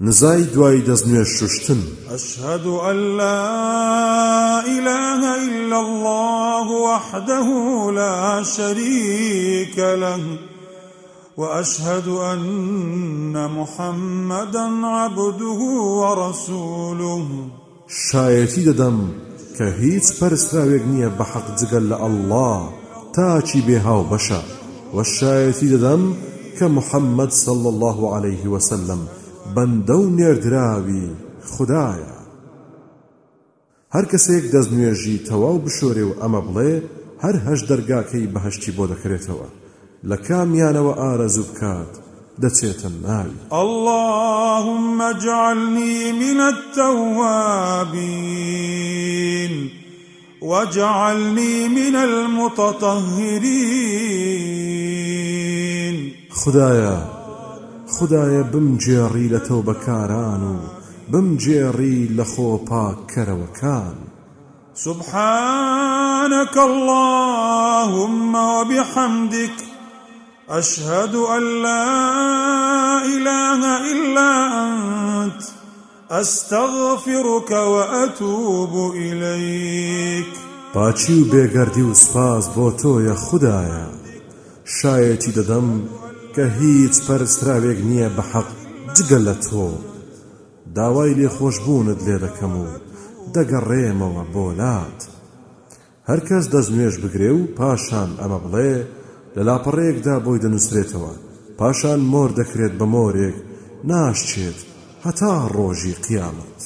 نزای دوای دەستنوێ شوشتن أشهد أن لا إله إلا الله وحده لا شريك له وأشهد أن محمدا عبده ورسوله شایەتی دەدەم کە هیچ پەرستراوێک نییە بە حەق جگەل لە ئەلله تاچی بێهاو بەشە وە شایەتی دەدەم کە محەممەد صل الله عليه وسلم بەندە و نێردراوی خدایە. هەر کەسێک دەستنوێژی تەواو بشۆرێ و ئەمە بڵێ هەر هەش دەرگاکەی بەهشتی بۆ دەکرێتەوە. لە کامیانەوە ئارەزوو بکات دەچێتە ناوی. اللهم اجعلني من التوابين واجعلني من المتطهرين خدایە خدایە بمجێڕی لە تەو بەکاران و بمجێڕی لە خۆ پاککەرەوەکان سبحانك اللهم وبحمدك أشهد أن لا إله إلا أنت أستغفرك وأتوب إليك. پاچی و بێگەردی و سپاس بۆ تۆیە خدایە شایەتی دەدەم کە هیچ پەرستراوێک نییە بە حەق. جگە لە تۆ. داوای لێخۆشببوونت لێ دەکەم و دەگەڕێمەوە بۆلات هەرکەس دەستنوێژ بگرێ و پاشان ئەمە بڵێ لە لاپەڕەیەکدا بۆی دەنووسرێتەوە. پاشان مۆر دەکرێت بە مۆرێک ناشچێت هەتا ڕۆژی قیامەت.